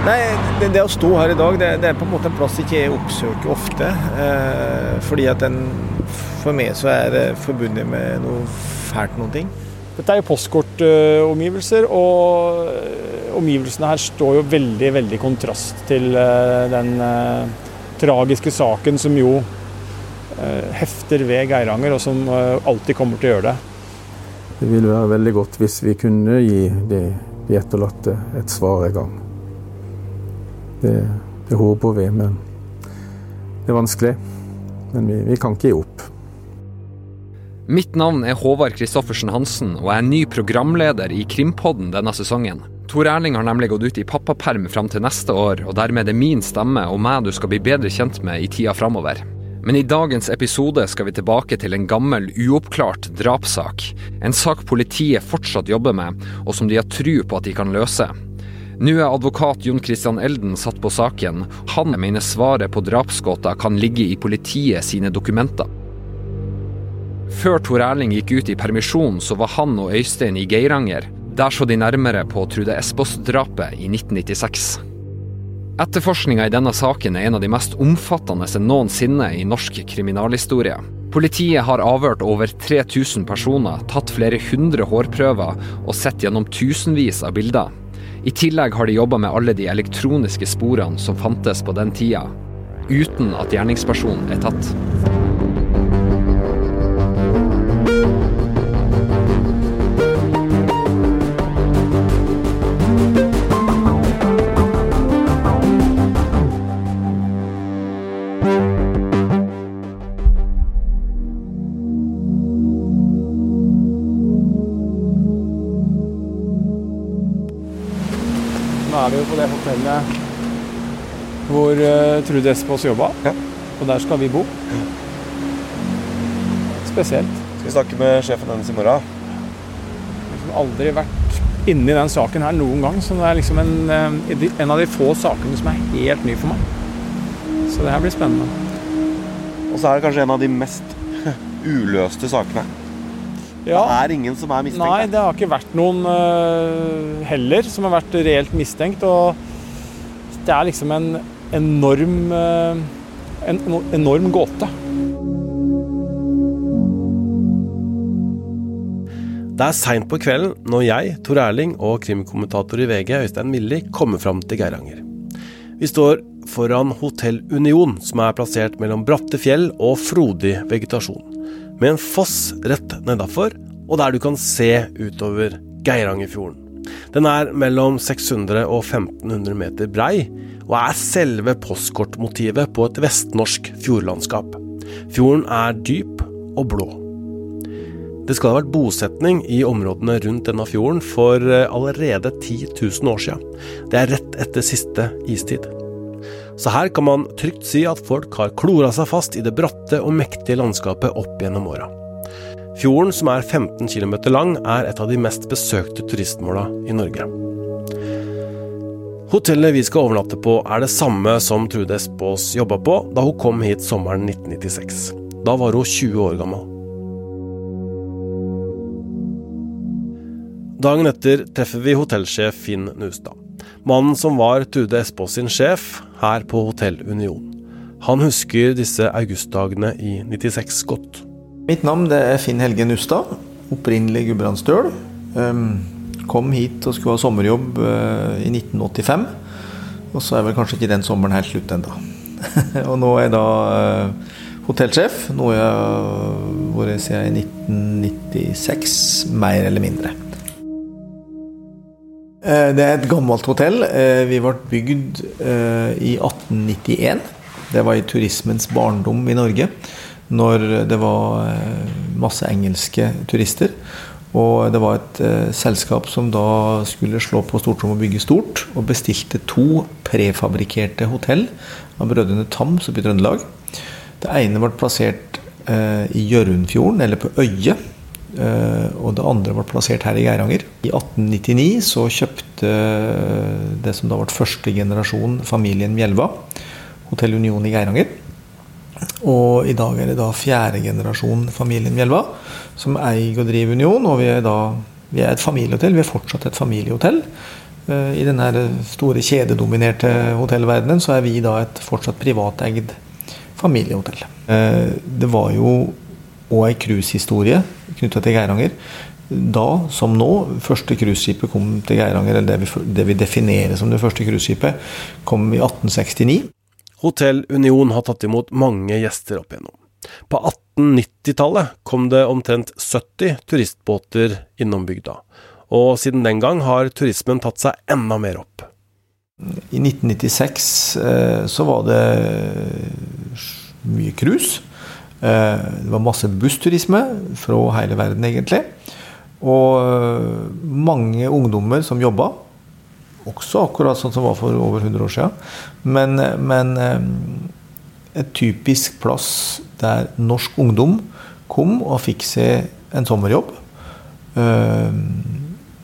Nei, det, det, å stå her i dag, det, det, er på en måte en plass ikke jeg oppsøker ofte. Eh, fordi at den For meg så er det forbundet med noe fælt noen ting. Dette er jo postkortomgivelser, og omgivelsene her står jo veldig, veldig kontrast til uh, den uh, tragiske saken som jo uh, hefter ved Geiranger, og som alltid kommer til å gjøre det. Det ville være veldig godt hvis vi kunne gi de, de etterlatte et svar en gang. Det, det håper vi, men det er vanskelig. Men vi, vi kan ikke gi opp. Mitt navn er Håvard Kristoffersen Hansen, og jeg er ny programleder i Krimpodden denne sesongen. Tor Erling har nemlig gått ut i pappaperm fram til neste år, og dermed er det min stemme og meg du skal bli bedre kjent med i tida framover. Men i dagens episode skal vi tilbake til en gammel, uoppklart drapssak. En sak politiet fortsatt jobber med, og som de har tru på at de kan løse. Nå er advokat Jon Christian Elden satt på saken. Han mener svaret på drapsgåta kan ligge i politiet sine dokumenter. Før Tor Erling gikk ut i permisjon, så var han og Øystein i Geiranger. Der så de nærmere på Trude Espås-drapet i 1996. Etterforskninga i denne saken er en av de mest omfattende noensinne i norsk kriminalhistorie. Politiet har avhørt over 3000 personer, tatt flere hundre hårprøver og sett gjennom tusenvis av bilder. I tillegg har de jobba med alle de elektroniske sporene som fantes på den tida, uten at gjerningspersonen er tatt. Trude Espås jobba. Ja. Og der skal vi bo. Spesielt. Skal vi snakke med sjefen hennes i morgen? Jeg har aldri vært inni den saken her noen gang. Så det er liksom en, eh, en av de få sakene som er helt ny for meg. Så det her blir spennende. Og så er det kanskje en av de mest uløste sakene. Ja. Det er ingen som er mistenkt? Nei, det har ikke vært noen uh, heller som har vært reelt mistenkt. Og det er liksom en enorm, uh, en enorm gåte. Det er seint på kvelden når jeg, Tor Erling og krimkommentator i VG Øystein Milli kommer fram til Geiranger. Vi står foran Hotell Union, som er plassert mellom bratte fjell og frodig vegetasjon med en foss rett nedafor, og der du kan se utover Geirangerfjorden. Den er mellom 600 og 1500 meter brei, og er selve postkortmotivet på et vestnorsk fjordlandskap. Fjorden er dyp og blå. Det skal ha vært bosetning i områdene rundt denne fjorden for eh, allerede 10 000 år siden. Det er rett etter siste istid. Så her kan man trygt si at folk har klora seg fast i det bratte og mektige landskapet opp gjennom åra. Fjorden, som er 15 km lang, er et av de mest besøkte turistmåla i Norge. Hotellet vi skal overnatte på er det samme som Trude Espås jobba på da hun kom hit sommeren 1996. Da var hun 20 år gammel. Dagen etter treffer vi hotellsjef Finn Nustad. Mannen som var Trude Espås sin sjef her på Hotell Union. Han husker disse augustdagene i 96 godt. Mitt navn er Finn Helge Nustad, opprinnelig gudbrandsdøl. Um, kom hit og skulle ha sommerjobb uh, i 1985. Og så er vel kanskje ikke den sommeren helt slutt ennå. og nå er jeg da uh, hotellsjef, noe jeg har vært siden i 1996, mer eller mindre. Eh, det er et gammelt hotell. Eh, vi ble bygd eh, i 1891. Det var i turismens barndom i Norge. Når det var masse engelske turister. Og det var et selskap som da skulle slå på stortromma og bygge stort. Og bestilte to prefabrikkerte hotell av brødrene Tams oppe i Trøndelag. Det ene ble plassert i Hjørundfjorden, eller på Øye Eh, og det andre ble plassert her i Geiranger. I 1899 så kjøpte det som da ble første generasjon familien Mjelva, Hotell Union i Geiranger. Og i dag er det da fjerde generasjon familien Mjelva som eier og driver Union. Og vi er da vi er et familiehotell. Vi er fortsatt et familiehotell. Eh, I denne store kjededominerte hotellverdenen så er vi da et fortsatt privateid familiehotell. Eh, det var jo òg ei cruisehistorie knytta til Geiranger. Da, som nå, første cruiseskipet kom til Geiranger, eller det vi, det vi definerer som det første cruiseskipet, kom i 1869. Hotell Union har tatt imot mange gjester opp igjennom. På 1890-tallet kom det omtrent 70 turistbåter innom bygda, og siden den gang har turismen tatt seg enda mer opp. I 1996 eh, så var det mye cruise. Eh, det var masse bussturisme fra hele verden, egentlig. Og eh, mange ungdommer som jobba. Også akkurat sånn som var for over 100 år siden. Men, men et typisk plass der norsk ungdom kom og fikk seg en sommerjobb.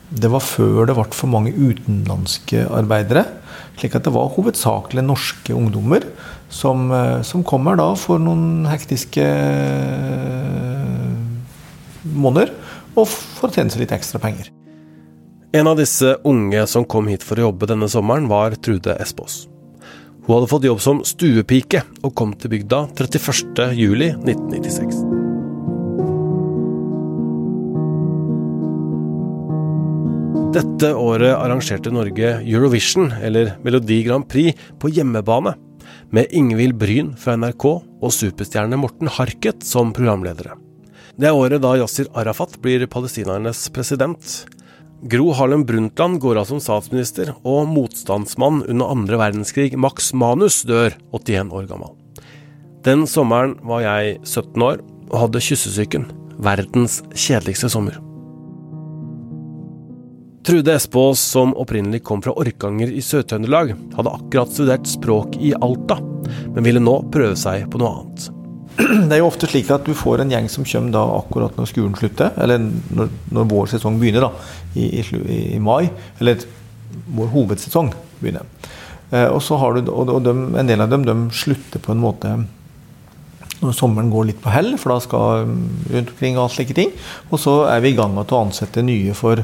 Det var før det ble for mange utenlandske arbeidere. Slik at det var hovedsakelig norske ungdommer som, eh, som kommer da for noen hektiske eh, måneder. Og får tjene seg litt ekstra penger. En av disse unge som kom hit for å jobbe denne sommeren, var Trude Espås. Hun hadde fått jobb som stuepike og kom til bygda 31.07.1996. Dette året arrangerte Norge Eurovision, eller Melodi Grand Prix, på hjemmebane. Med Ingvild Bryn fra NRK og superstjerne Morten Harket som programledere. Det er året da Yasir Arafat blir palestinernes president. Gro Harlem Brundtland går av som statsminister, og motstandsmann under andre verdenskrig Max Manus dør 81 år gammel. Den sommeren var jeg 17 år og hadde kyssesyken. Verdens kjedeligste sommer. Trude Espås, som opprinnelig kom fra Orkanger i Sør-Trøndelag, hadde akkurat studert språk i Alta, men ville nå prøve seg på noe annet. Det er jo ofte slik at du får en gjeng som kommer da akkurat når skolen slutter, eller når, når vår sesong begynner, da, i, i, i, mai. Eller vår hovedsesong begynner. Eh, og så har du, og, og de, en del av dem de slutter på en måte når sommeren går litt på hell, for da skal rundt omkring og slike ting. Og så er vi i gang med å ansette nye for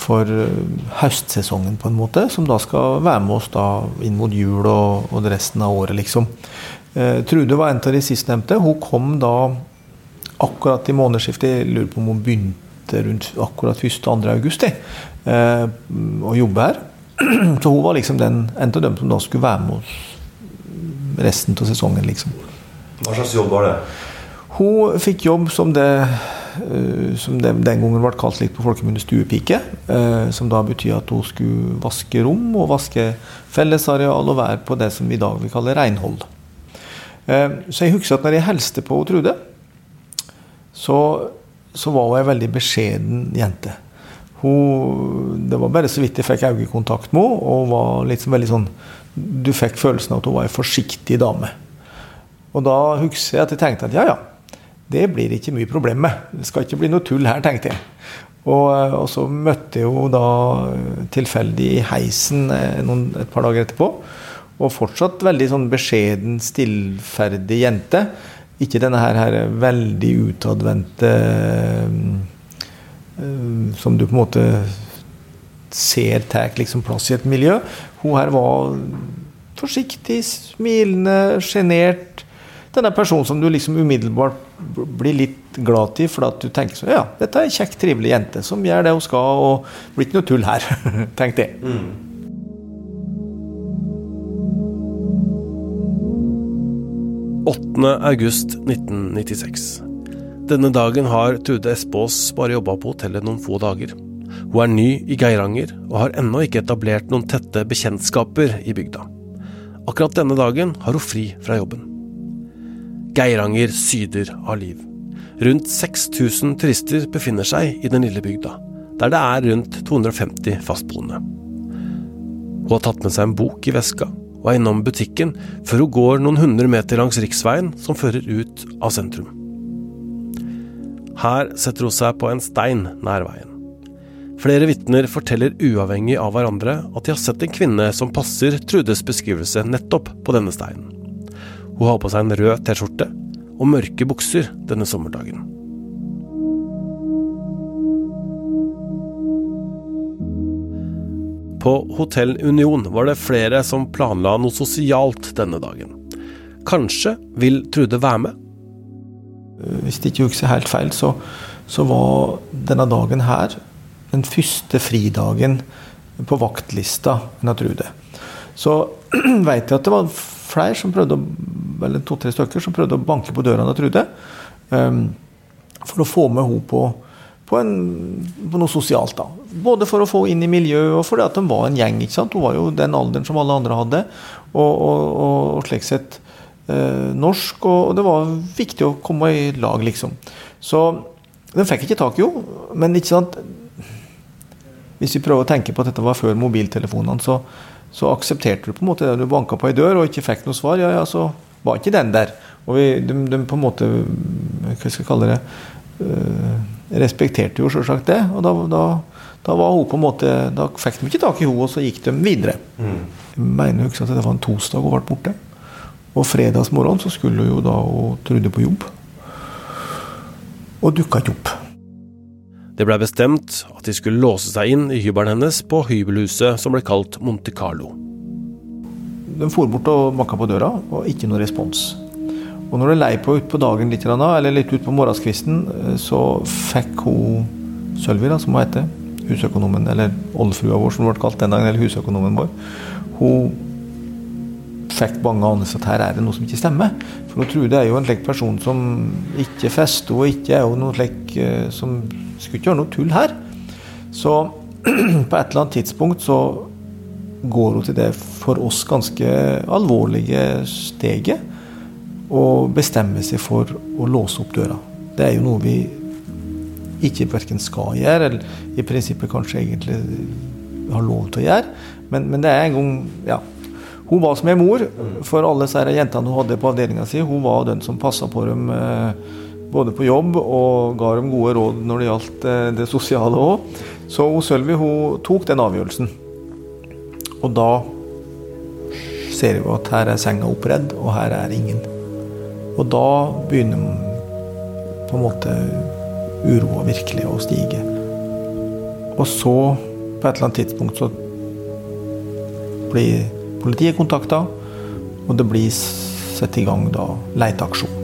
for eh, høstsesongen, på en måte, som da skal være med oss da inn mot jul og, og resten av året, liksom. Eh, Trude var en av de sistnevnte. Hun kom da akkurat i månedsskiftet. Jeg lurer på om hun begynte rundt akkurat 1.-2. august eh, å jobbe her. Så hun var liksom den, en av dem som da skulle være med oss resten av sesongen, liksom. Hva slags jobb var det? Hun fikk jobb som det som som den gangen ble kalt litt på folkemunne stuepike. Eh, som da betyr at hun skulle vaske rom og vaske fellesareal og være på det som i dag vi kaller renhold. Eh, så jeg husker at når jeg hilste på Trude, så, så var hun ei veldig beskjeden jente. Hun, det var bare så vidt jeg fikk øyekontakt med henne, og var liksom veldig sånn Du fikk følelsen av at hun var ei forsiktig dame. Og da husker jeg at jeg tenkte at ja, ja, det blir ikke mye problem med. Det skal ikke bli noe tull her, tenkte jeg. Og, og så møtte jeg henne da tilfeldig i heisen eh, noen, et par dager etterpå. Og fortsatt veldig sånn beskjeden, stillferdig jente. Ikke denne her, her veldig utadvendte uh, Som du på en måte ser tar liksom plass i et miljø. Hun her var forsiktig, smilende, sjenert denne personen som du liksom umiddelbart blir litt glad til, for at du tenker sånn Ja, dette er ei kjekk, trivelig jente som gjør det hun skal, og det blir ikke noe tull her. tenkte jeg. Mm. August 1996. Denne dagen har Trude Espås bare jobba på hotellet noen få dager. Hun er ny i Geiranger og har ennå ikke etablert noen tette bekjentskaper i bygda. Akkurat denne dagen har hun fri fra jobben. Geiranger syder av liv. Rundt 6000 turister befinner seg i den lille bygda, der det er rundt 250 fastboende. Hun har tatt med seg en bok i veska og er innom butikken før hun går noen hundre meter langs riksveien som fører ut av sentrum. Her setter hun seg på en stein nær veien. Flere vitner forteller uavhengig av hverandre at de har sett en kvinne som passer Trudes beskrivelse nettopp på denne steinen. Hun har på seg en rød T-skjorte og mørke bukser denne sommerdagen. På Hotell Union var det flere som planla noe sosialt denne dagen. Kanskje vil Trude være med? Hvis det ikke husker helt feil, så, så var denne dagen her den første fridagen på vaktlista enn Trude. Så veit jeg at det var flere som prøvde eller to-tre stykker som prøvde å banke på døra til Trude. Um, for å få med henne på, på, på, noe sosialt. da. Både for å få inn i miljøet og fordi at de var en gjeng. ikke sant? Hun var jo den alderen som alle andre hadde. Og, og, og, og slik sett eh, norsk. Og, det var viktig å komme i lag, liksom. Så de fikk ikke tak henne. Men ikke sant hvis vi prøver å tenke på at dette var før mobiltelefonene, så, så aksepterte du på en måte det. Du banka på ei dør og ikke fikk noe svar, ja, ja, så var ikke den der. Og vi, de, de, på en måte Hva skal jeg kalle det? Uh, respekterte jo selvsagt det. Og da, da, da, var hun på en måte Da fikk de ikke tak i henne, og så gikk de videre. Mm. Jeg mener jo ikke at det var en torsdag hun ble borte. Og fredagsmorgen så skulle hun jo da og trodde på jobb. Og dukka ikke opp. Det blei bestemt at de skulle låse seg inn i hybelen hennes på hybelhuset som ble kalt Monte Carlo. De for bort og banka på døra, og ikke noe respons. Og når det lei på utpå dagen litt, eller litt utpå morgenskvisten, eh, så fikk hun Sølvi, som hun heter, husøkonomen, eller oldefrua vår som ble kalt den dagen, eller husøkonomen vår, hun fikk bange anelse at her er det noe som ikke stemmer. For hun Trude er jo en slik person som ikke fester, og ikke er jo noe slik eh, som skulle ikke gjøre noe tull her. Så på et eller annet tidspunkt så går hun til det for oss ganske alvorlige steget og bestemmer seg for å låse opp døra. Det er jo noe vi ikke verken skal gjøre, eller i prinsippet kanskje egentlig har lov til å gjøre. Men, men det er en gang ja, Hun var som en mor for alle disse jentene hun hadde på avdelinga si. Hun var den som passa på dem. Eh, både på jobb og ga dem gode råd når det gjaldt eh, det sosiale òg. Så Sølvi hun tok den avgjørelsen. Og da ser vi at her er senga oppredd, og her er ingen. Og da begynner på en måte uroa virkelig å stige. Og så, på et eller annet tidspunkt, så blir politiet kontakta, og det blir satt i gang da leteaksjon.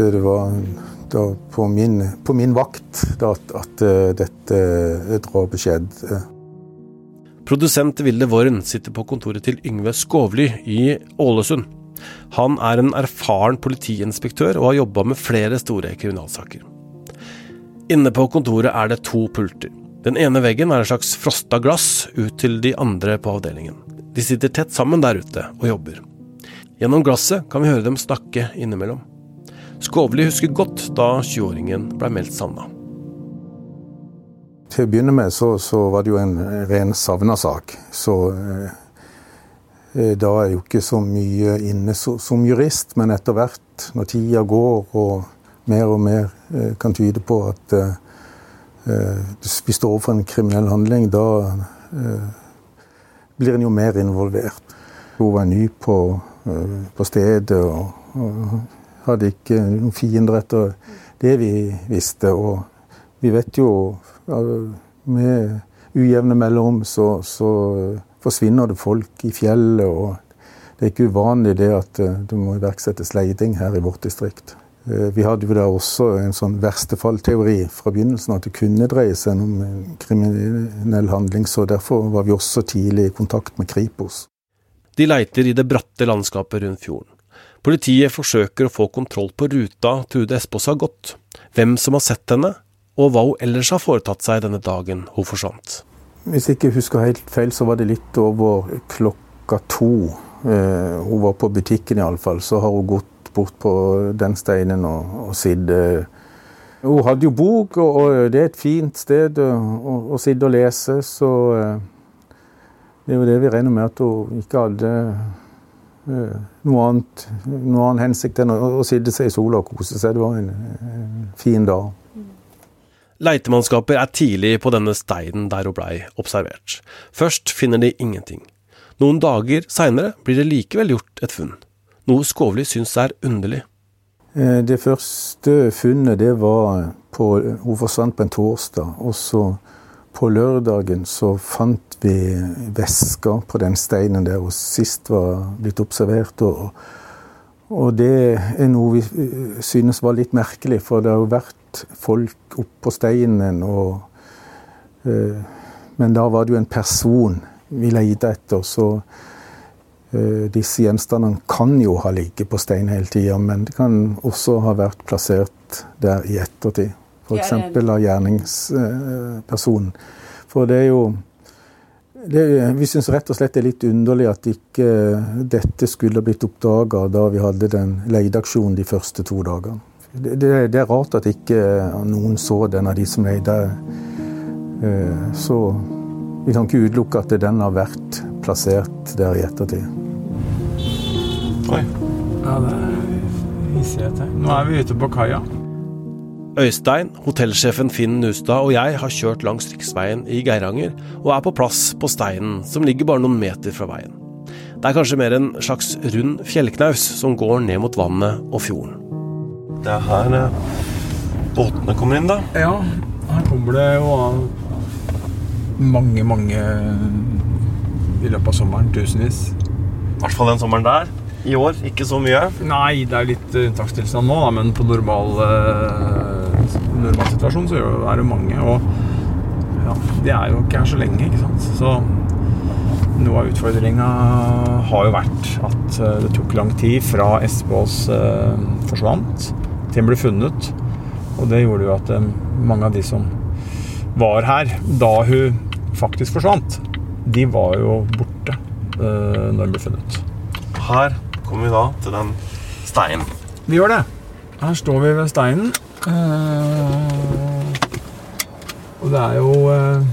Det var på min, på, min, vakt da, at, eh, dette eh, drapet skjedde. Produsent Vilde Worn sitter på kontoret til Yngve Skovly i Ålesund. Han er en erfaren politiinspektør og har jobba med flere store kriminalsaker. Inne på kontoret er det to pulter. Den ene veggen er et slags frosta glass ut til de andre på avdelingen. De sitter tett sammen der ute og jobber. Gjennom glasset kan vi høre dem snakke innimellom. Skovli husker godt da 20-åringen ble meldt savna. Til å begynne med så, så var det jo en ren savna-sak. Så eh, eh, da er jeg jo ikke så mye inne så, som jurist, men etter hvert, når tida går og mer og mer eh, kan tyde på at eh, eh vi står overfor en kriminell handling, da eh, blir en jo mer involvert. Hun var ny på, på stedet. og, og hadde ikke noen fiender etter det vi visste. Og vi vet jo med ujevne mellomrom så, så forsvinner det folk i fjellet. og det er ikke uvanlig det at eh, det må iverksettes leiding her i vårt distrikt. Eh, vi hadde jo da også en sånn verstefallteori fra begynnelsen, at det kunne dreie seg om kriminell handling. så Derfor var vi også tidlig i kontakt med Kripos. De leiter i det bratte landskapet rundt fjorden. Politiet forsøker å få kontroll på ruta Trude Espås har gått, hvem som har sett henne, og hva hun ellers har foretatt seg denne dagen hun forsvant. Hvis jeg ikke husker helt feil, så var det litt over klokka to. Eh, hun var på butikken iallfall. Så har hun gått bort på den steinen og, og sittet. Hun hadde jo bok, og, det er et fint sted å, sitte og lese, så eh, det er jo det vi regner med at hun ikke hadde Eh, noe annet, noe annet hensikt enn å, å sitte seg i sola og kose seg. Det var en, en fin dag. Leitemannskaper er tidlig på denne steinen der hun blei observert. Først finner de ingenting. Noen dager seinere blir det likevel gjort et funn. Noe Skovli syns er underlig. Eh, det første funnet det var på Hun forsvant på en torsdag. Og så på lørdagen så fant vi vesker på den steinen der hun sist var blitt observert. Og, og det er noe vi eh, synes var litt merkelig, for det har jo vært folk oppå steinen. Og, uh, men da var det jo en person vi leita etter. Så uh, disse gjenstandene kan jo ha ligget på stein hele tida, men det kan også ha vært plassert der i ettertid. F.eks. av gjerningspersonen. For det er jo det, Vi syns rett og slett det er litt underlig at ikke dette skulle blitt oppdaga da vi hadde den leideaksjonen de første to dagene. Det, det, det, er rart at ikke noen så den av de som leide. Eh, så vi kan ikke utelukke at den har vært plassert der i ettertid. Oi. Ja, det er jeg til. Nå er vi ute på kaia. Øystein, hotellsjefen Finn Nustad og jeg har kjørt langs riksveien i Geiranger og er på plass på steinen som ligger bare noen meter fra veien. Det er kanskje mer en slags rund fjellknaus som går ned mot vannet og fjorden. Det er her eh, båtene kommer inn, da? Ja, her kommer det jo mange, mange i løpet av sommeren. Tusenvis. I hvert fall den sommeren der. I år ikke så mye? Nei, det er litt unntakstilstand nå, da, men på normal, eh, normal situasjon så er det mange. Og ja, de er jo ikke her så lenge, ikke sant. Så noe av utfordringa har jo vært at eh, det tok lang tid fra Espås eh, forsvant til den ble funnet. Og det gjorde jo at eh, mange av de som var her da hun faktisk forsvant, de var jo borte eh, når hun ble funnet. Her kommer vi da til den steinen. Vi gjør det. Her står vi ved steinen. Uh, og det er jo uh,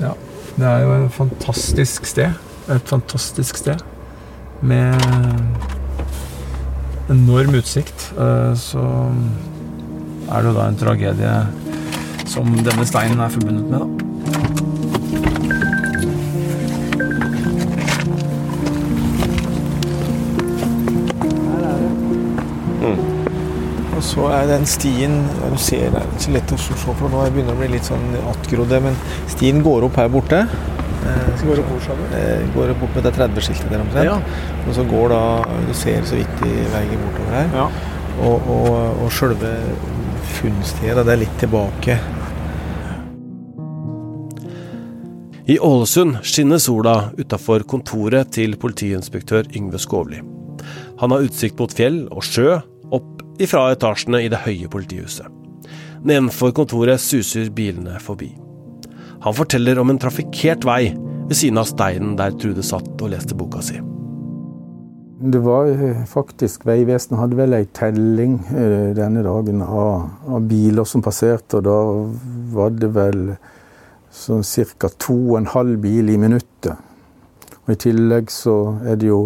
Ja, det er jo et fantastisk sted. Et fantastisk sted med enorm utsikt. Uh, så er det jo da en tragedie som denne steinen er forbundet med, da. Den stien Du ser det er ikke så lett å se for nå begynner jeg å bli litt sånn attgrodde, men stien går opp her borte. Eh, så går, opp, eh, går opp med det 30-skiltet der omtrent. Ja. Og så går da Du ser så vidt i veien bortover her. Ja. Og, og, og sjølve funnstedet, det er litt tilbake. I Ålesund skinner sola utafor kontoret til politiinspektør Yngve Skovli. Han har utsikt mot fjell og sjø, opp ifra etasjene i det høye politihuset. Nedenfor kontoret suser bilene forbi. Han forteller om en trafikkert vei ved siden av steinen der Trude satt og leste boka si. Det var eh, faktisk Vegvesenet hadde vel ei telling eh, denne dagen av, av, biler som passerte, og da var det vel sånn ca. to og en halv bil i minuttet. Og I tillegg så er det jo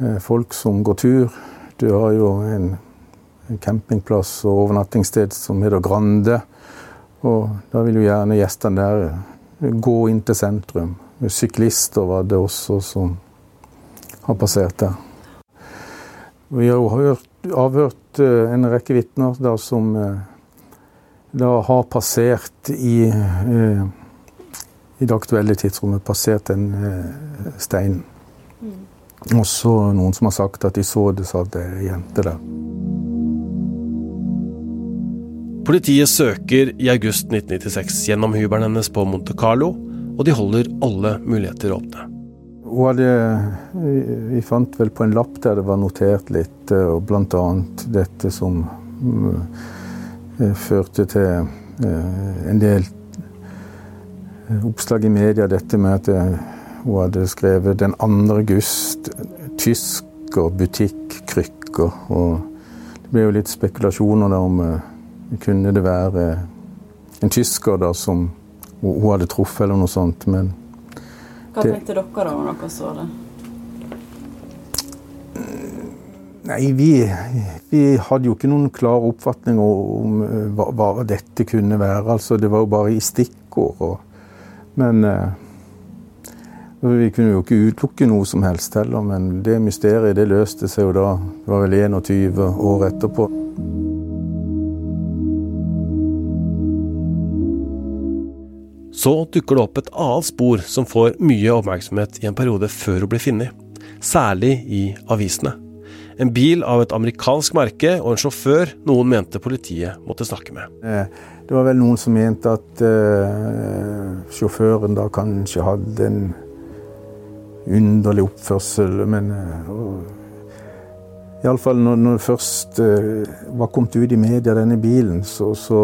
eh, folk som går tur. Du har jo en en campingplass og overnattingssted som heter Grande. Og da vil jo gjerne gjestene der gå inn til sentrum. Syklister var det også som har passert der. Vi har jo hørt, avhørt eh, en rekke vitner da, som eh, da har passert i, eh, i det aktuelle tidsrommet passert den steinen. Mm. Også noen som har sagt at de så det, sa ei jente der. Politiet søker i august 1996 gjennom hybelen hennes på Monte Carlo, og de holder alle muligheter åpne. Hadde, vi fant vel på en lapp der det var notert litt, eh, og bl.a. dette som uh, førte til en del oppslag i media, dette med at hun hadde skrevet 'Den 2. august', tysker, butikk, krykker. Og det ble jo litt spekulasjoner om kunne det være en tysker da som hun hadde truffet, eller noe sånt. Men Hva tenkte dere da når dere så det? Nei, vi, vi, hadde jo ikke noen klar oppfatning om hva, hva, dette kunne være. Altså, det var jo bare i stikkord. Og, men vi kunne jo ikke utelukke noe som helst heller. Men det mysteriet det løste seg jo da. Det var vel 21 år etterpå. Så dukker det opp et annet spor som får mye oppmerksomhet i en periode før hun blir funnet. Særlig i avisene. En bil av et amerikansk merke og en sjåfør noen mente politiet måtte snakke med. Eh, det var vel noen som mente at uh, sjåføren da kanskje hadde en underlig oppførsel, men uh, Iallfall når, når det først uh, var kommet ut i media, denne bilen, så, så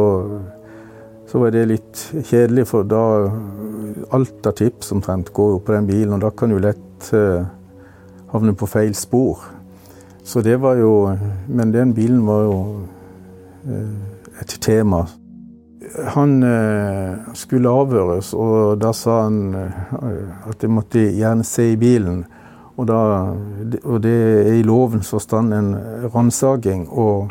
så var det litt kjedelig, for da Alt av tips omtrent går jo på den bilen, og da kan du lett uh, havne på feil spor. Så det var jo Men den bilen var jo uh, et tema. Han uh, skulle avhøres, og da sa han at jeg måtte gjerne se i bilen. Og, da, og det er i lovens forstand en ransaking. og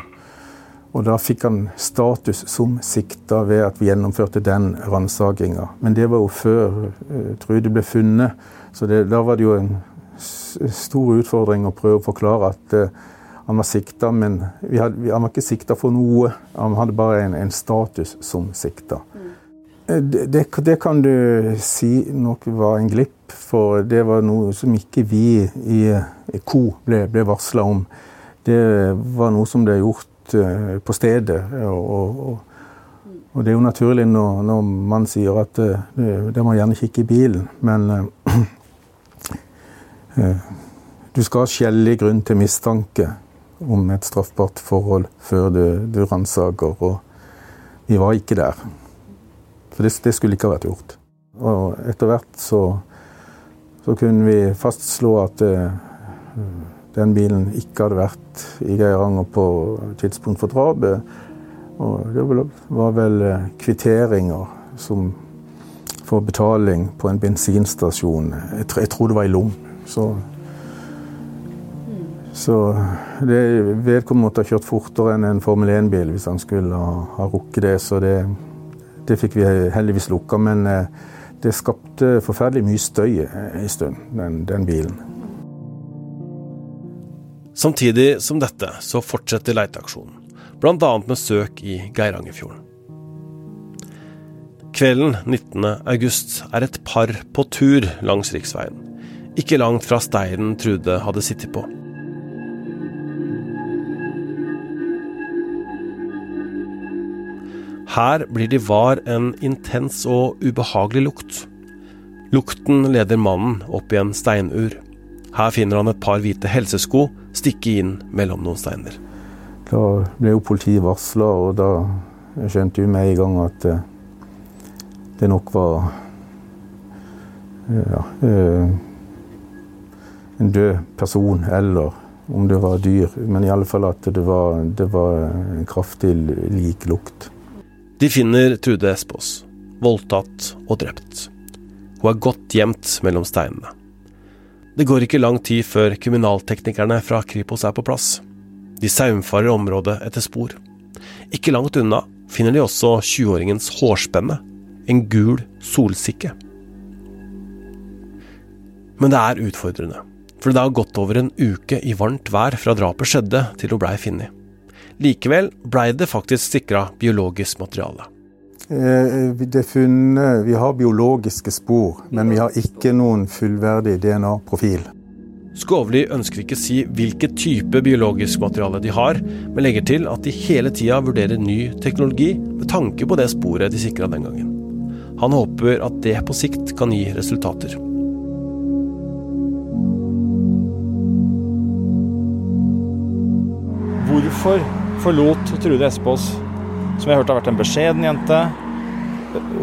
og da fikk han status som sikta ved at vi gjennomførte den ransakinga. Men det var jo før uh, Trude ble funnet, så det, da var det jo en stor utfordring å prøve å forklare at uh, han var sikta, men hadde, han var ikke sikta for noe. Han hadde bare en, en status som sikta. Mm. Det, det, det, kan du si nok var en glipp, for det var noe som ikke vi i, i KO ble, ble varsla om. Det var noe som ble gjort Eh, på stedet. Og, og, og, det er jo naturlig når, når man sier at eh, det, må gjerne kikke i bilen, men uh, du skal ha skjellig grunn til mistanke om et straffbart forhold før du, du ransaker, og vi var ikke der. For det, det, skulle ikke ha vært gjort. Og etter hvert så, så kunne vi fastslå at uh, den bilen ikke hadde vært i Geiranger på tidspunkt for drapet. Og det var vel eh, kvitteringer som for betaling på en bensinstasjon. Jeg, jeg tror det var i Lom. Så, så det, vedkommende måtte ha kjørt fortere enn en Formel 1-bil hvis han skulle ha, ha rukket det. Så det, det fikk vi heldigvis lukka. Men eh, det skapte forferdelig mye støy en stund, den, den bilen. Samtidig som dette så fortsetter leiteaksjonen, bl.a. med søk i Geirangerfjorden. Kvelden 19. august er et par på tur langs riksveien, ikke langt fra steinen Trude hadde sittet på. Her blir de var en intens og ubehagelig lukt. Lukten leder mannen opp i en steinur. Her finner han et par hvite helsesko stikke inn mellom noen steiner. Da ble jo politiet varsla, og da skjønte vi med en gang at eh, det nok var ja, eh, en død person, eller om det var dyr. Men i alle fall at det var, det var en kraftig lik lukt. De finner Trude Espås, voldtatt og drept. Hun er godt gjemt mellom steinene. Det går ikke lang tid før kriminalteknikerne fra Kripos er på plass. De saumfarer området etter spor. Ikke langt unna finner de også 20-åringens hårspenne, en gul solsikke. Men det er utfordrende, for det har gått over en uke i varmt vær fra drapet skjedde til hun blei funnet. Likevel blei det faktisk sikra biologisk materiale. Eh, det funnet, vi har biologiske spor, men vi har ikke noen fullverdig DNA-profil. Skovli ønsker ikke si hvilket type biologisk materiale de har, men legger til at de hele tida vurderer ny teknologi med tanke på det sporet de sikra den gangen. Han håper at det på sikt kan gi resultater. Hvorfor forlot Trude Espås som jeg hørte har vært en beskjeden jente.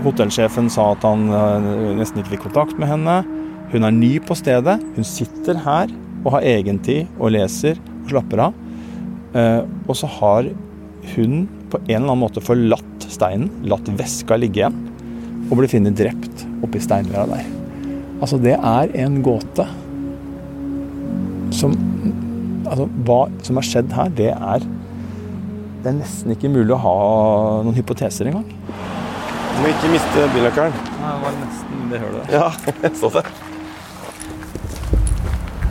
Hotellsjefen sa at han eh, nesten ikke fikk kontakt med henne. Hun er ny på stedet. Hun sitter her og har egentid og leser og slapper av. Eh, og så har hun på en eller annen måte forlatt steinen, latt veska ligge igjen, og blir funnet drept oppi steinrøra der. Altså, det er en gåte som Altså, hva som har skjedd her, det er Det er nesten ikke mulig å ha noen hypoteser engang. Du må ikke miste bilnøkkelen. Det var nesten det hølet der. Ja, jeg så det.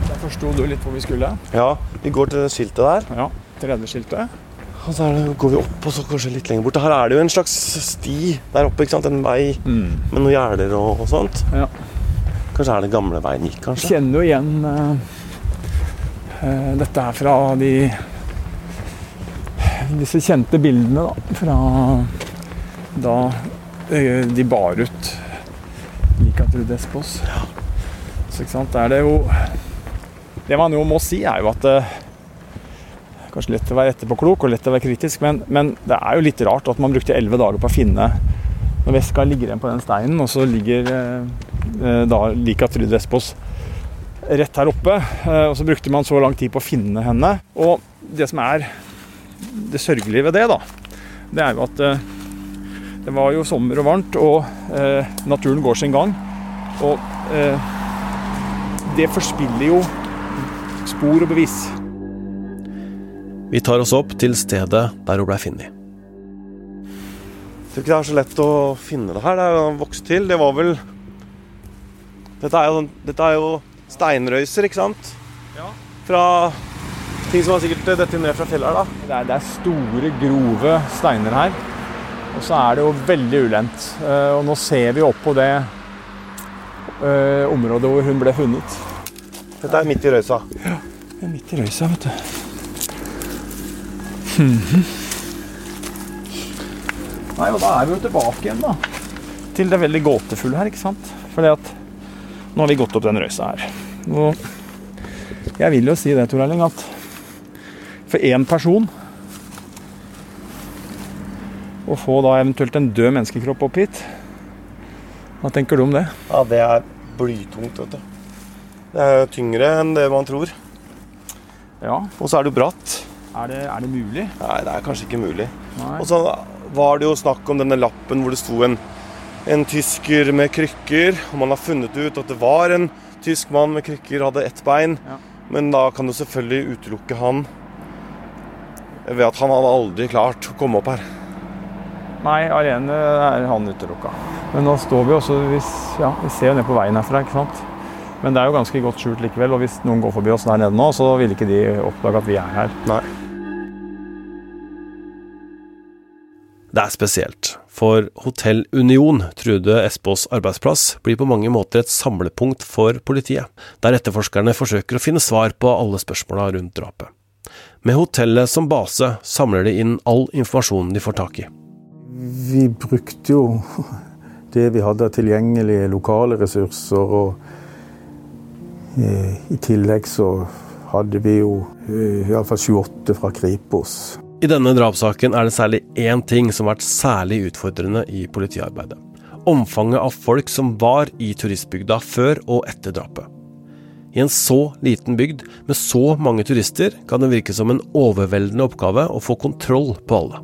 Der forsto du litt hvor vi skulle. Ja, vi går til det skiltet der. Ja, tredje skiltet. Og så det, går vi opp og så kanskje litt lenger bort. Her er det jo en slags sti der oppe. ikke sant? En vei med noen gjerder og, og sånt. Ja. Kanskje er det gamle veien gikk, kanskje? Jeg Kjenner jo igjen uh, uh, dette her fra de disse kjente bildene da, fra da eh, de bar ut Lika Despos. Espos. Så ikke sant, er det jo Det man jo må si, er jo at eh, Kanskje lett å være etterpåklok og lett å være kritisk, men, men det er jo litt rart at man brukte elleve dager på å finne Når veska ligger igjen på den steinen, og så ligger eh, eh, da Lika Trude Espos rett her oppe. Og så brukte man så lang tid på å finne henne. Og det som er det sørgelige ved det, da, det er jo at eh, det var jo sommer og varmt, og eh, naturen går sin gang. Og eh, det forspiller jo spor og bevis. Vi tar oss opp til stedet der hun ble funnet. Jeg tror ikke det er så lett å finne det her. Det er jo vokst til. Det var vel Dette er jo, dette er jo steinrøyser, ikke sant? Ja. Fra ting som har sikkert dette ned fra fjellet her, da. Det er, det er store, grove steiner her. Og så er det jo veldig ulendt. Eh, og nå ser vi opp på det uh, området hvor hun ble funnet. Dette er midt i røysa. Det er midt i røysa, vet du. Nei, og da er vi jo tilbake igjen, da. Til det veldig gåtefulle her, ikke sant. Fordi at nå har vi gått opp den røysa her. Og jeg vil jo si det, Tor Erling, at for én person å få da eventuelt en død menneskekropp opp hit Hva tenker du om det? Ja, det er blytungt, vet du. Det er tyngre enn det man tror. Ja, Og så er det jo bratt. er det, er det mulig? Nei, det er kanskje ikke mulig. Nei. Og så var det jo snakk om denne lappen hvor det sto en, en tysker med krykker. Og man har funnet ut at det var en tysk mann med krykker, hadde ett bein. Ja. Men da kan du selvfølgelig utelukke han ved at han hadde aldri klart å komme opp her. Nei, alene er han utelukka. Men nå står vi også vi, ja, vi ser jo ned på veien herfra, ikke sant. Men det er jo ganske godt skjult likevel, og hvis noen går forbi oss der nede nå, så vil ikke de oppdage at vi er her. Nei. Det er spesielt, for Hotell Union, Trude Espås arbeidsplass, blir på mange måter et samlepunkt for politiet, der etterforskerne forsøker å finne svar på alle spørsmåla rundt drapet. Med hotellet som base samler de inn all informasjonen de får tak i. Vi brukte jo det vi hadde av tilgjengelige lokale ressurser, og eh, i tillegg så hadde vi jo eh, iallfall 28 fra Kripos. I denne drapssaken er det særlig én ting som har vært særlig utfordrende i politiarbeidet. Omfanget av folk som var i turistbygda før og etter drapet. I en så liten bygd med så mange turister kan det virke som en overveldende oppgave å få kontroll på alle.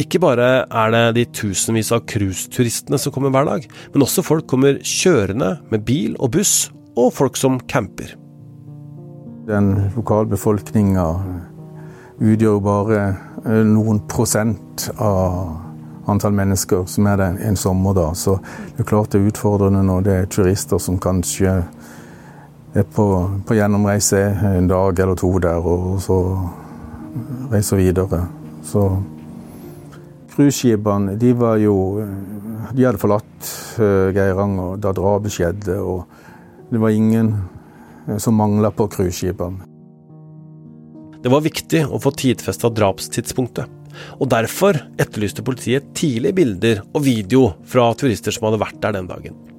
Ikke bare er det de tusenvis av cruiseturistene som kommer hver dag, men også folk kommer kjørende med bil og buss, og folk som camper. Den lokalbefolkninga utgjør bare eh, noen prosent av antall mennesker som er der en sommerdag. Så det er klart det er utfordrende når det er turister som kanskje er på, på gjennomreise en dag eller to der, og så reiser videre. Så cruiseskipene, de var jo De hadde forlatt eh, Geiranger da drapet skjedde, og det var ingen eh, som mangla på cruiseskipene. Det var viktig å få tidfesta drapstidspunktet, og derfor etterlyste politiet tidlig bilder og video fra turister som hadde vært der den dagen.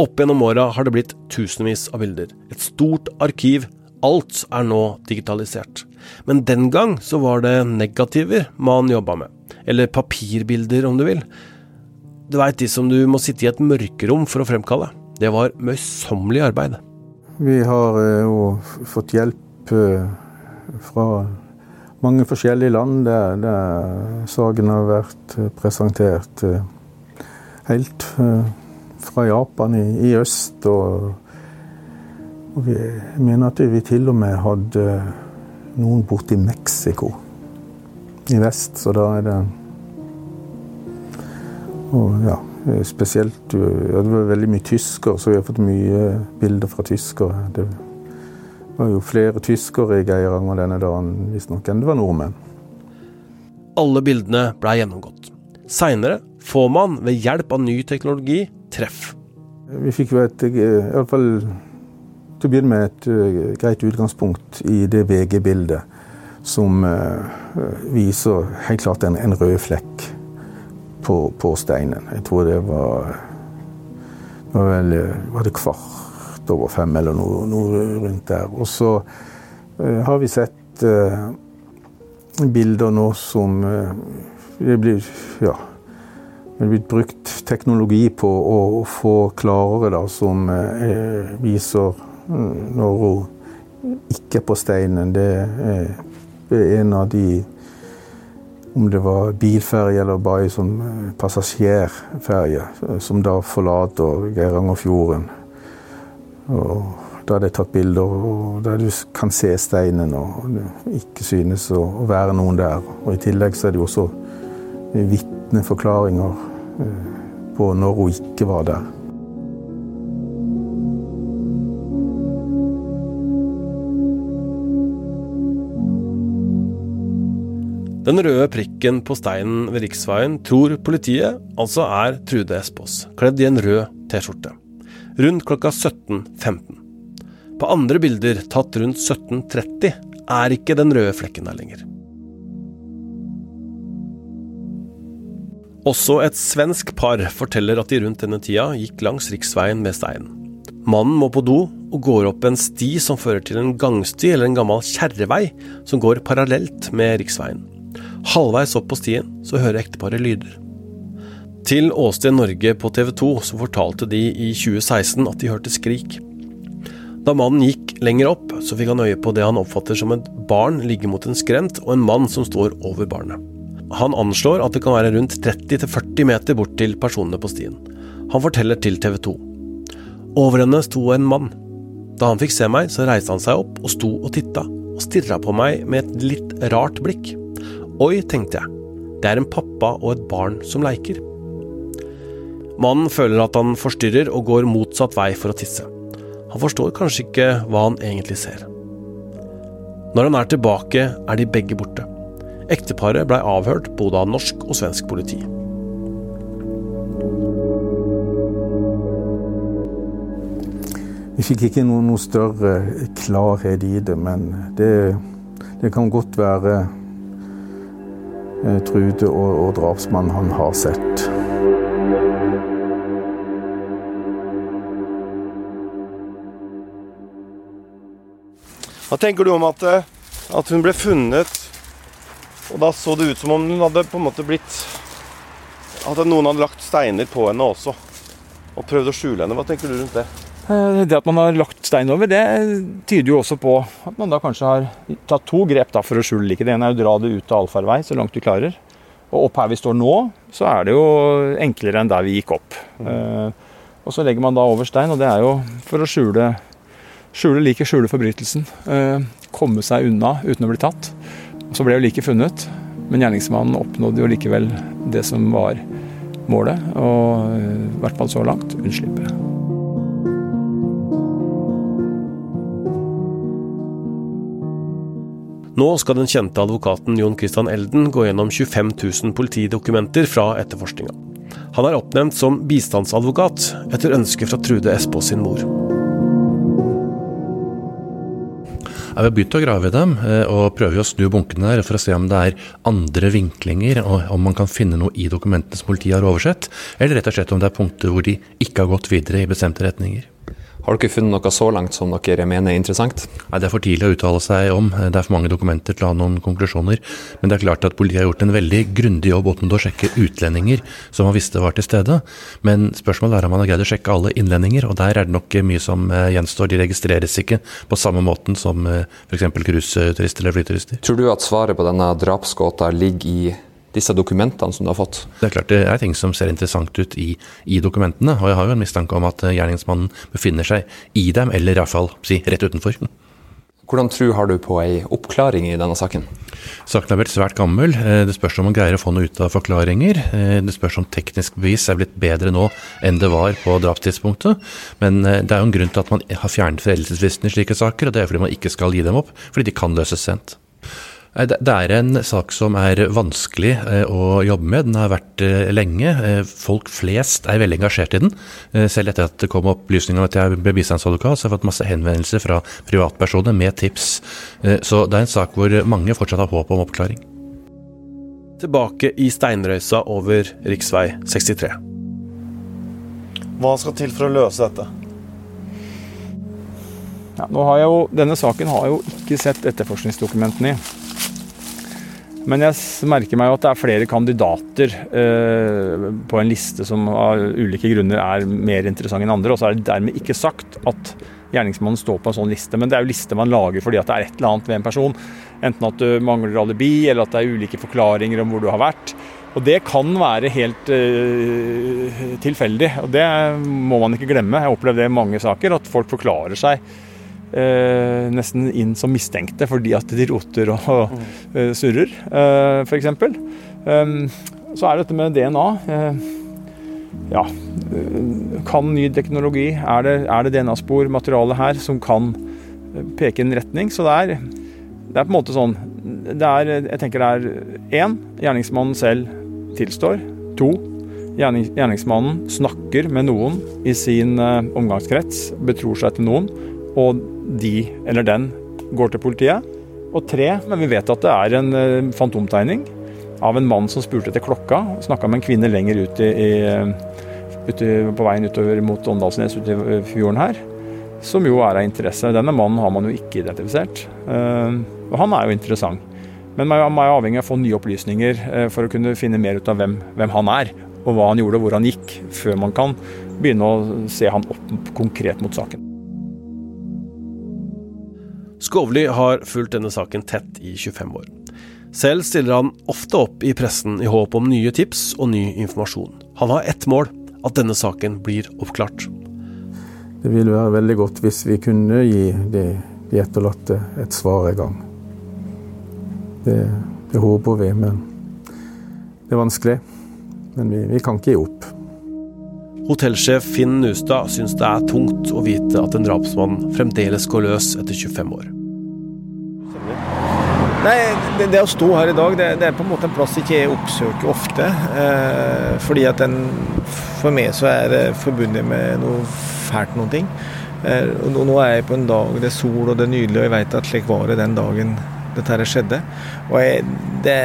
Opp gjennom åra har det blitt tusenvis av bilder. Et stort arkiv. Alt er nå digitalisert. Men den gang så var det negativer man jobba med. Eller papirbilder, om du vil. Du veit de som du må sitte i et mørkerom for å fremkalle. Det var møysommelig arbeid. Vi har eh, jo fått hjelp eh, fra mange forskjellige land der, der saken har vært eh, presentert helt fra Japan i, i øst og Og vi jeg mener at vi til og med hadde noen borte i Mexico. I vest, så da er det Og ja, spesielt ja, Det var veldig mye tysker, så vi har fått mye bilder fra tyskere. Det var jo flere tyskere i Geiranger denne dagen visstnok enn det var nordmenn. Alle bildene blei gjennomgått. Seinere får man ved hjelp av ny teknologi treff. Vi fikk jo et, alle fall til å begynne med et eh, greit utgangspunkt i det VG-bildet som uh, viser helt klart en, en rød flekk på, på, steinen. Jeg tror det var, var vel var det kvart over fem eller noe, noe rundt der. Og så har vi sett bilder nå som det blir ja, det er blitt brukt teknologi på å, få klarere, da, som eh, viser mm, når hun ikke er på steinen. Det er, en av de Om det var bilferje eller bare som eh, passasjerferje, som da forlater Geirangerfjorden. Og da er det tatt bilder der du kan se steinen og det ikke synes å være noen der. Og I tillegg så er det jo også vitneforklaringer forklaringer på når hun ikke var der. Den røde prikken på steinen ved riksveien tror politiet altså er Trude Espås, kledd i en rød T-skjorte. Rundt klokka 17.15. På andre bilder tatt rundt 17.30 er ikke den røde flekken der lenger. Også et svensk par forteller at de rundt denne tida gikk langs riksveien med steinen. Mannen må på do og går opp en sti som fører til en gangsti eller en gammel kjerrevei som går parallelt med riksveien. Halvveis opp på stien så hører ekteparet lyder. Til Åsted Norge på TV 2 så fortalte de i 2016 at de hørte skrik. Da mannen gikk lenger opp, så fikk han øye på det han oppfatter som et barn ligge mot en skrent, og en mann som står over barnet. Han anslår at det kan være rundt 30-40 meter bort til personene på stien. Han forteller til TV 2. Over henne sto en mann. Da han fikk se meg, så reiste han seg opp og sto og titta, og stirra på meg med et litt rart blikk. Oi, tenkte jeg. Det er en pappa og et barn som leiker. Mannen føler at han forstyrrer og går motsatt vei for å tisse. Han forstår kanskje ikke hva han egentlig ser. Når han er tilbake, er de begge borte. Ekteparet blei avhørt både av norsk og svensk politi. Vi fikk ikke noe, noe større klarhet i det, men det, det kan godt være Eh, Trude og, og drapsmannen han har sett. Hva tenker du om at, eh, at, hun ble funnet, og da så det ut som om hun hadde på en måte blitt At noen hadde lagt steiner på henne også, og prøvd å skjule henne. Hva tenker du rundt det? Eh, det at man har lagt stein over, det tyder jo også på at man da kanskje har tatt to grep da for å skjule liket. Det ene er å dra det ut av allfarvei så langt du klarer. Og opp her vi står nå, så er det jo enklere enn der vi gikk opp. Mm. og så legger man da over stein, og det er jo for å skjule skjule liket, skjule forbrytelsen. Uh, komme seg unna uten å bli tatt. Så ble jo liket funnet, men gjerningsmannen oppnådde jo likevel det som var målet, og i hvert fall så langt unnslippe. Nå skal den kjente advokaten Jon Christian Elden gå gjennom 25 000 politidokumenter fra etterforskninga. Han er oppnevnt som bistandsadvokat etter ønske fra Trude Espås sin mor. Vi har begynt å grave i dem eh, og prøver å snu bunkene der for å se om det er andre vinklinger, og om man kan finne noe i dokumentene som politiet har oversett, eller rett og slett om det er punkter hvor de ikke har gått videre i bestemte retninger. Har dere funnet noe så langt som dere mener er interessant? Nei, Det er for tidlig å uttale seg om. Det er for mange dokumenter til å ha noen konklusjoner. Men det er klart at politiet har gjort en veldig grundig jobb opp mot å sjekke utlendinger som man visste var til stede. Men spørsmålet er om man har greid å sjekke alle innlendinger, og der er det nok mye som eh, gjenstår. De registreres ikke på samme måten som eh, f.eks. cruiseturister eller flyturister. Tror du at svaret på denne drapsgåta ligger i disse dokumentene som du har fått? Det er klart det er ting som ser interessant ut i, i dokumentene, og jeg har jo en mistanke om at gjerningsmannen befinner seg i dem, eller iallfall si, rett utenfor. Hvordan tro har du på ei oppklaring i denne saken? Saken er vel svært gammel. Eh, det spørs om man greier å få noe ut av forklaringer. Eh, det spørs om teknisk bevis er blitt bedre nå enn det var på drapstidspunktet. Men eh, det er jo en grunn til at man har fjernet foreldelsesfristen i slike saker, og det er fordi man ikke skal gi dem opp, fordi de kan løses sent. Det er en sak som er vanskelig eh, å jobbe med. Den har vært eh, lenge. Eh, folk flest er veldig engasjert i den. Selv etter at det kom opplysninger om at jeg ble bistandsadvokat, så har jeg fått masse henvendelser fra privatpersoner med tips. Så det er en sak hvor mange fortsatt har håp om oppklaring. Tilbake i steinrøysa over rv. 63. Hva skal til for å løse dette? Ja, nå har jeg jo, denne saken har jeg jo ikke sett etterforskningsdokumentene i. Men jeg merker meg at det er flere kandidater eh, på en liste som av ulike grunner er mer interessante enn andre. Og så er det dermed ikke sagt at gjerningsmannen står på en sånn liste. Men det er jo liste man lager fordi at det er et eller annet ved en person. Enten at du mangler alibi, eller at det er ulike forklaringer om hvor du har vært. Og det kan være helt eh, tilfeldig, og det må man ikke glemme. Jeg har opplevd det i mange saker, at folk forklarer seg eh, nesten inn som mistenkte fordi at de roter og, og uh, surrer, eh, f.eks. Eh, så er dette med DNA. Eh, ja, eh, kan ny teknologi Er det, er det DNA-spor, materiale her, som kan eh, peke i en retning? Så det er, det er på en måte sånn det er, Jeg tenker det er én, gjerningsmannen selv tilstår. To, gjerningsmannen snakker med noen i sin omgangskrets, betror seg til noen, og de eller den går til politiet. Og tre, men vi vet at det er en uh, fantomtegning av en mann som spurte etter klokka. Snakka med en kvinne lenger ut i, ute, på veien utover mot Åndalsnes ute i fjorden her. Som jo er av interesse. Denne mannen har man jo ikke identifisert. Og han er jo interessant. Men man er avhengig av å få nye opplysninger for å kunne finne mer ut av hvem, hvem han er. Og hva han gjorde, og hvor han gikk, før man kan begynne å se han opp konkret mot saken. Skovli har fulgt denne saken tett i 25 år. Selv stiller han ofte opp i pressen i håp om nye tips og ny informasjon. Han har ett mål at denne saken blir oppklart. Det ville være veldig godt hvis vi kunne gi de, de etterlatte et svar en gang. Det, det håper vi, men det er vanskelig. Men vi, vi kan ikke gi opp. Hotellsjef Finn Nustad syns det er tungt å vite at en drapsmann fremdeles går løs etter 25 år. Nei, det, det, å stå her i dag, det, det, er på en måte en plass ikke jeg oppsøker ofte. Eh, fordi at den For meg så er det forbundet med noe fælt noen ting. Eh, og nå er jeg på en dag det er sol og det er nydelig, og jeg vet at slik var det den dagen dette skjedde. Og jeg, det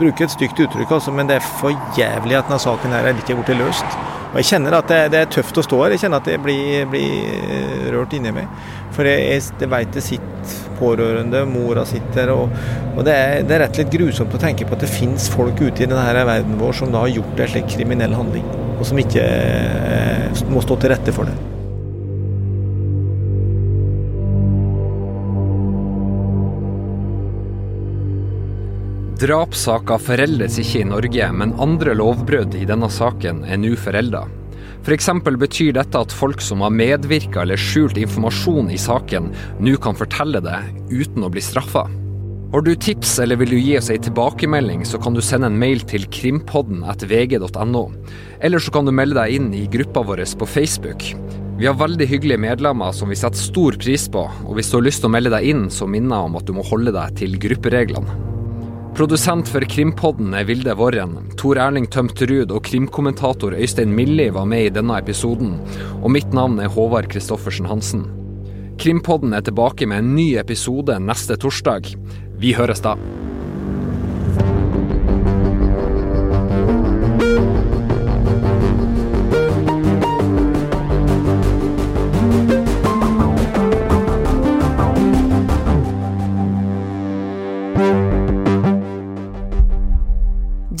er bruker et stygt uttrykk, altså, men det er for jævlig at denne saken her er ikke blitt løst. Og Jeg kjenner at det, det, er tøft å stå her. Jeg kjenner at det blir, blir rørt inni meg. For jeg, jeg, jeg vet det sitter pårørende, mora sitter og, og det, er, det, er, rett og slett grusomt å tenke på at det finnes folk ute i denne verden vår som da har gjort en slik kriminell handling, og som ikke eh, må stå til rette for det. Drapssaker foreldes ikke i Norge, men andre lovbrudd i denne saken er nå forelda. F.eks. For betyr dette at folk som har medvirka eller skjult informasjon i saken, nå kan fortelle det uten å bli straffa. Har du tips eller vil du gi oss ei tilbakemelding, så kan du sende en mail til krimpodden etter vg.no. Eller så kan du melde deg inn i gruppa vår på Facebook. Vi har veldig hyggelige medlemmer som vi setter stor pris på, og hvis du har lyst til å melde deg inn, så minner jeg om at du må holde deg til gruppereglene. Produsent for Krimpodden er Vilde Våren. Tor Erling Tømterud og krimkommentator Øystein Milli var med i denne episoden. Og mitt navn er Håvard Christoffersen Hansen. Krimpodden er tilbake med en ny episode neste torsdag. Vi høres da.